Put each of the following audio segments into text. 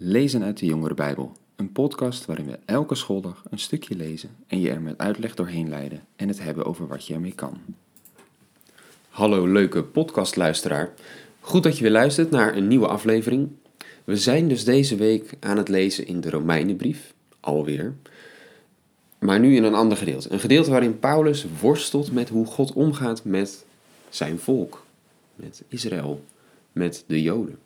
Lezen uit de Jongere Bijbel, een podcast waarin we elke schooldag een stukje lezen en je er met uitleg doorheen leiden en het hebben over wat je ermee kan. Hallo leuke podcastluisteraar. Goed dat je weer luistert naar een nieuwe aflevering. We zijn dus deze week aan het lezen in de Romeinenbrief, alweer. Maar nu in een ander gedeelte. Een gedeelte waarin Paulus worstelt met hoe God omgaat met zijn volk, met Israël, met de Joden.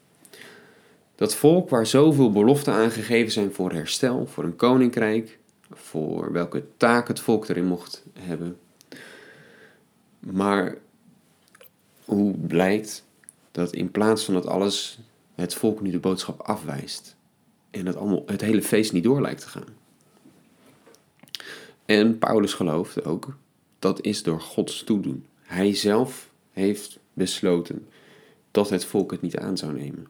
Dat volk waar zoveel beloften aangegeven zijn voor herstel, voor een koninkrijk, voor welke taak het volk erin mocht hebben. Maar hoe blijkt dat in plaats van dat alles het volk nu de boodschap afwijst en het, allemaal, het hele feest niet door lijkt te gaan. En Paulus gelooft ook dat is door Gods toedoen. Hij zelf heeft besloten dat het volk het niet aan zou nemen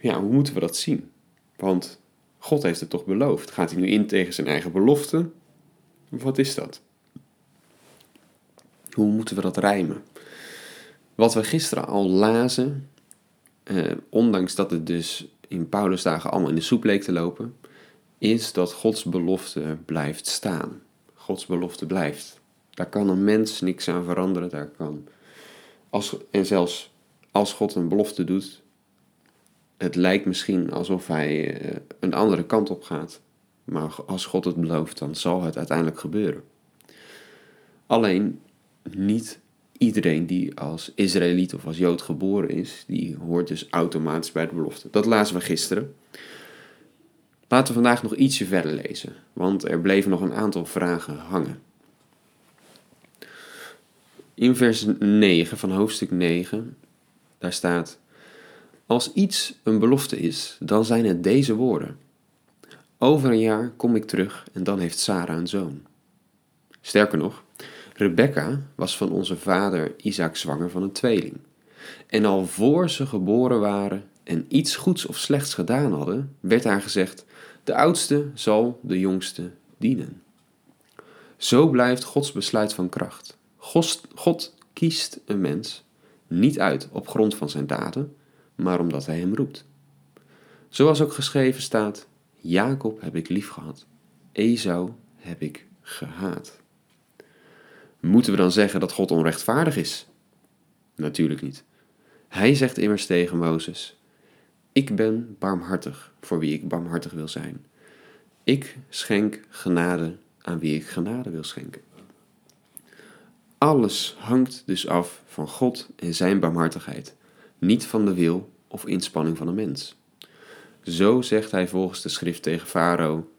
ja, hoe moeten we dat zien? Want God heeft het toch beloofd. Gaat hij nu in tegen zijn eigen belofte? Wat is dat? Hoe moeten we dat rijmen? Wat we gisteren al lazen, eh, ondanks dat het dus in Paulus dagen allemaal in de soep leek te lopen, is dat Gods belofte blijft staan. Gods belofte blijft. Daar kan een mens niks aan veranderen. Daar kan, als, en zelfs als God een belofte doet, het lijkt misschien alsof hij eh, een andere kant op gaat. Maar als God het belooft, dan zal het uiteindelijk gebeuren. Alleen niet iedereen die als Israëliet of als Jood geboren is, die hoort dus automatisch bij de belofte. Dat lazen we gisteren. Laten we vandaag nog ietsje verder lezen, want er bleven nog een aantal vragen hangen. In vers 9 van hoofdstuk 9, daar staat: als iets een belofte is, dan zijn het deze woorden. Over een jaar kom ik terug en dan heeft Sarah een zoon. Sterker nog, Rebecca was van onze vader Isaac zwanger van een tweeling. En al voor ze geboren waren en iets goeds of slechts gedaan hadden, werd haar gezegd: De oudste zal de jongste dienen. Zo blijft Gods besluit van kracht. God, kiest een mens niet uit op grond van zijn daden, maar omdat hij hem roept. Zoals ook geschreven staat: Jacob heb ik lief gehad, Esau heb ik gehaat. Moeten we dan zeggen dat God onrechtvaardig is? Natuurlijk niet. Hij zegt immers tegen Mozes: Ik ben barmhartig voor wie ik barmhartig wil zijn. Ik schenk genade aan wie ik genade wil schenken. Alles hangt dus af van God en zijn barmhartigheid niet van de wil of inspanning van een mens. Zo zegt hij volgens de schrift tegen Farao: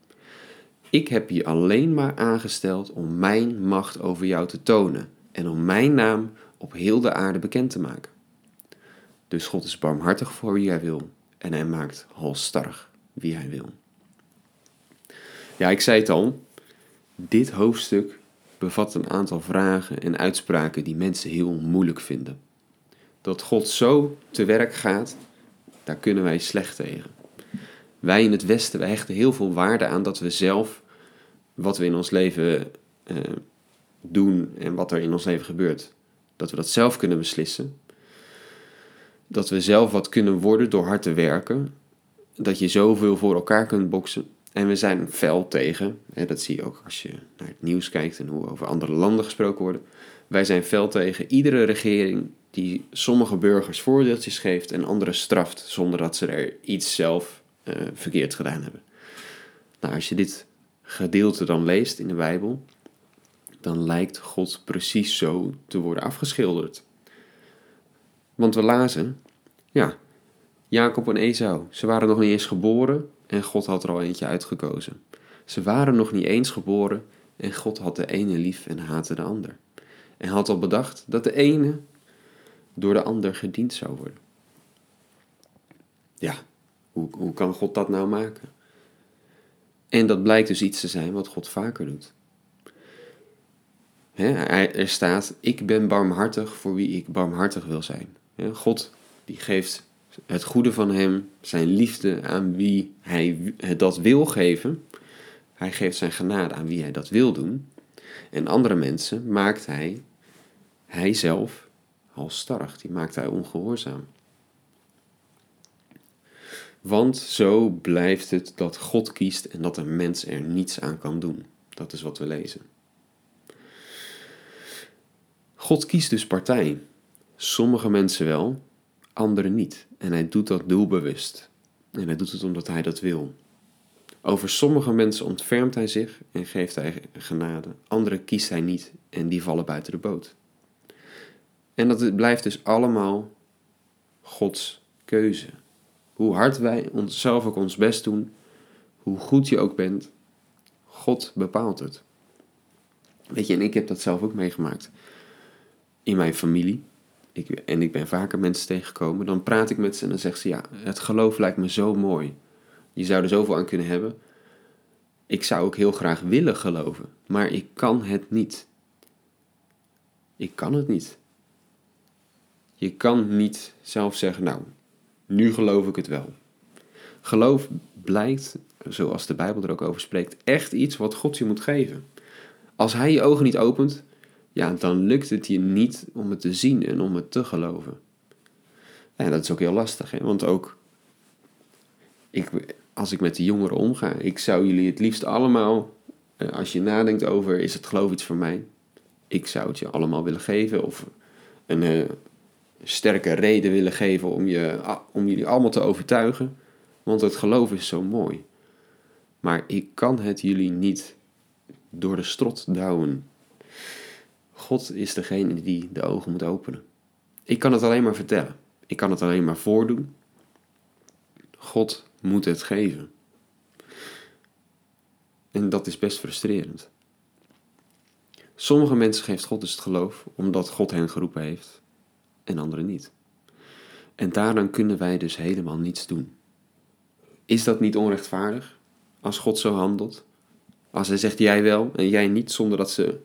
Ik heb je alleen maar aangesteld om mijn macht over jou te tonen en om mijn naam op heel de aarde bekend te maken. Dus God is barmhartig voor wie hij wil en hij maakt halstarrig wie hij wil. Ja, ik zei het al, dit hoofdstuk bevat een aantal vragen en uitspraken die mensen heel moeilijk vinden dat God zo te werk gaat, daar kunnen wij slecht tegen. Wij in het Westen, wij hechten heel veel waarde aan dat we zelf wat we in ons leven eh, doen en wat er in ons leven gebeurt, dat we dat zelf kunnen beslissen. Dat we zelf wat kunnen worden door hard te werken. Dat je zoveel voor elkaar kunt boksen. En we zijn fel tegen, hè, dat zie je ook als je naar het nieuws kijkt en hoe over andere landen gesproken wordt. Wij zijn fel tegen iedere regering die sommige burgers voordeeltjes geeft en andere straft zonder dat ze er iets zelf uh, verkeerd gedaan hebben. Nou, als je dit gedeelte dan leest in de Bijbel, dan lijkt God precies zo te worden afgeschilderd. Want we lazen, ja, Jacob en Esau, ze waren nog niet eens geboren en God had er al eentje uitgekozen. Ze waren nog niet eens geboren en God had de ene lief en haatte de ander. En had al bedacht dat de ene door de ander gediend zou worden. Ja, hoe, hoe kan God dat nou maken? En dat blijkt dus iets te zijn wat God vaker doet. er staat, ik ben barmhartig voor wie ik barmhartig wil zijn. God die geeft het goede van hem, zijn liefde aan wie hij dat wil geven. Hij geeft zijn genade aan wie hij dat wil doen. En andere mensen maakt hij, hij zelf, halstarrig, die maakt hij ongehoorzaam. Want zo blijft het dat God kiest en dat een mens er niets aan kan doen. Dat is wat we lezen. God kiest dus partij. Sommige mensen wel, anderen niet. En hij doet dat doelbewust. En hij doet het omdat hij dat wil. Over sommige mensen ontfermt hij zich en geeft hij genade. Anderen kiest hij niet en die vallen buiten de boot. En dat blijft dus allemaal Gods keuze. Hoe hard wij onszelf ook ons best doen, hoe goed je ook bent, God bepaalt het. Weet je, en ik heb dat zelf ook meegemaakt. In mijn familie. Ik, en ik ben vaker mensen tegengekomen. Dan praat ik met ze en dan zegt ze: Ja, het geloof lijkt me zo mooi. Je zou er zoveel aan kunnen hebben. Ik zou ook heel graag willen geloven, maar ik kan het niet. Ik kan het niet. Je kan niet zelf zeggen, nou, nu geloof ik het wel. Geloof blijkt, zoals de Bijbel er ook over spreekt, echt iets wat God je moet geven. Als Hij je ogen niet opent, ja, dan lukt het je niet om het te zien en om het te geloven. En dat is ook heel lastig, hè? want ook ik, als ik met de jongeren omga, ik zou jullie het liefst allemaal, eh, als je nadenkt over is het geloof iets voor mij, ik zou het je allemaal willen geven of een uh, sterke reden willen geven om, je, om jullie allemaal te overtuigen, want het geloof is zo mooi. Maar ik kan het jullie niet door de strot douwen. God is degene die de ogen moet openen. Ik kan het alleen maar vertellen. Ik kan het alleen maar voordoen. God moet het geven. En dat is best frustrerend. Sommige mensen geeft God dus het geloof omdat God hen geroepen heeft en anderen niet. En daarom kunnen wij dus helemaal niets doen. Is dat niet onrechtvaardig als God zo handelt? Als hij zegt jij wel en jij niet zonder dat ze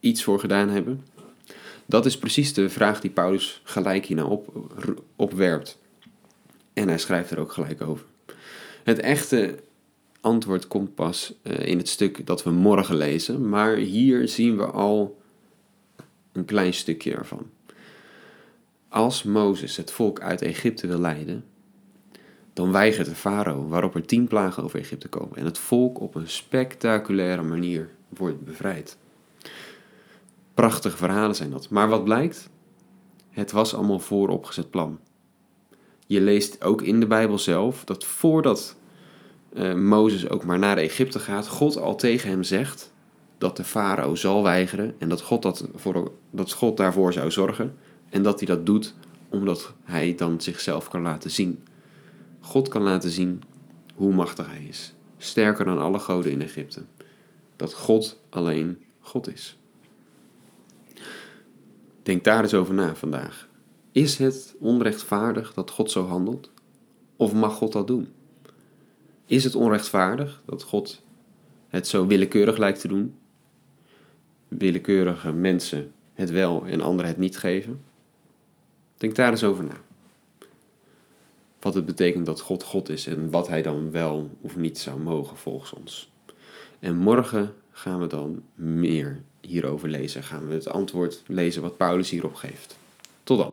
iets voor gedaan hebben? Dat is precies de vraag die Paulus gelijk hierna op, opwerpt. En hij schrijft er ook gelijk over. Het echte antwoord komt pas eh, in het stuk dat we morgen lezen, maar hier zien we al een klein stukje ervan. Als Mozes het volk uit Egypte wil leiden, dan weigert de farao, waarop er tien plagen over Egypte komen en het volk op een spectaculaire manier wordt bevrijd. Prachtige verhalen zijn dat. Maar wat blijkt? Het was allemaal vooropgezet plan. Je leest ook in de Bijbel zelf dat voordat uh, Mozes ook maar naar Egypte gaat, God al tegen hem zegt dat de farao zal weigeren en dat God, dat, voor, dat God daarvoor zou zorgen en dat hij dat doet omdat hij dan zichzelf kan laten zien. God kan laten zien hoe machtig hij is, sterker dan alle goden in Egypte. Dat God alleen God is. Denk daar eens over na vandaag. Is het onrechtvaardig dat God zo handelt? Of mag God dat doen? Is het onrechtvaardig dat God het zo willekeurig lijkt te doen? Willekeurige mensen het wel en anderen het niet geven? Denk daar eens over na. Wat het betekent dat God God is en wat hij dan wel of niet zou mogen volgens ons. En morgen gaan we dan meer hierover lezen. Gaan we het antwoord lezen wat Paulus hierop geeft. Tot dan.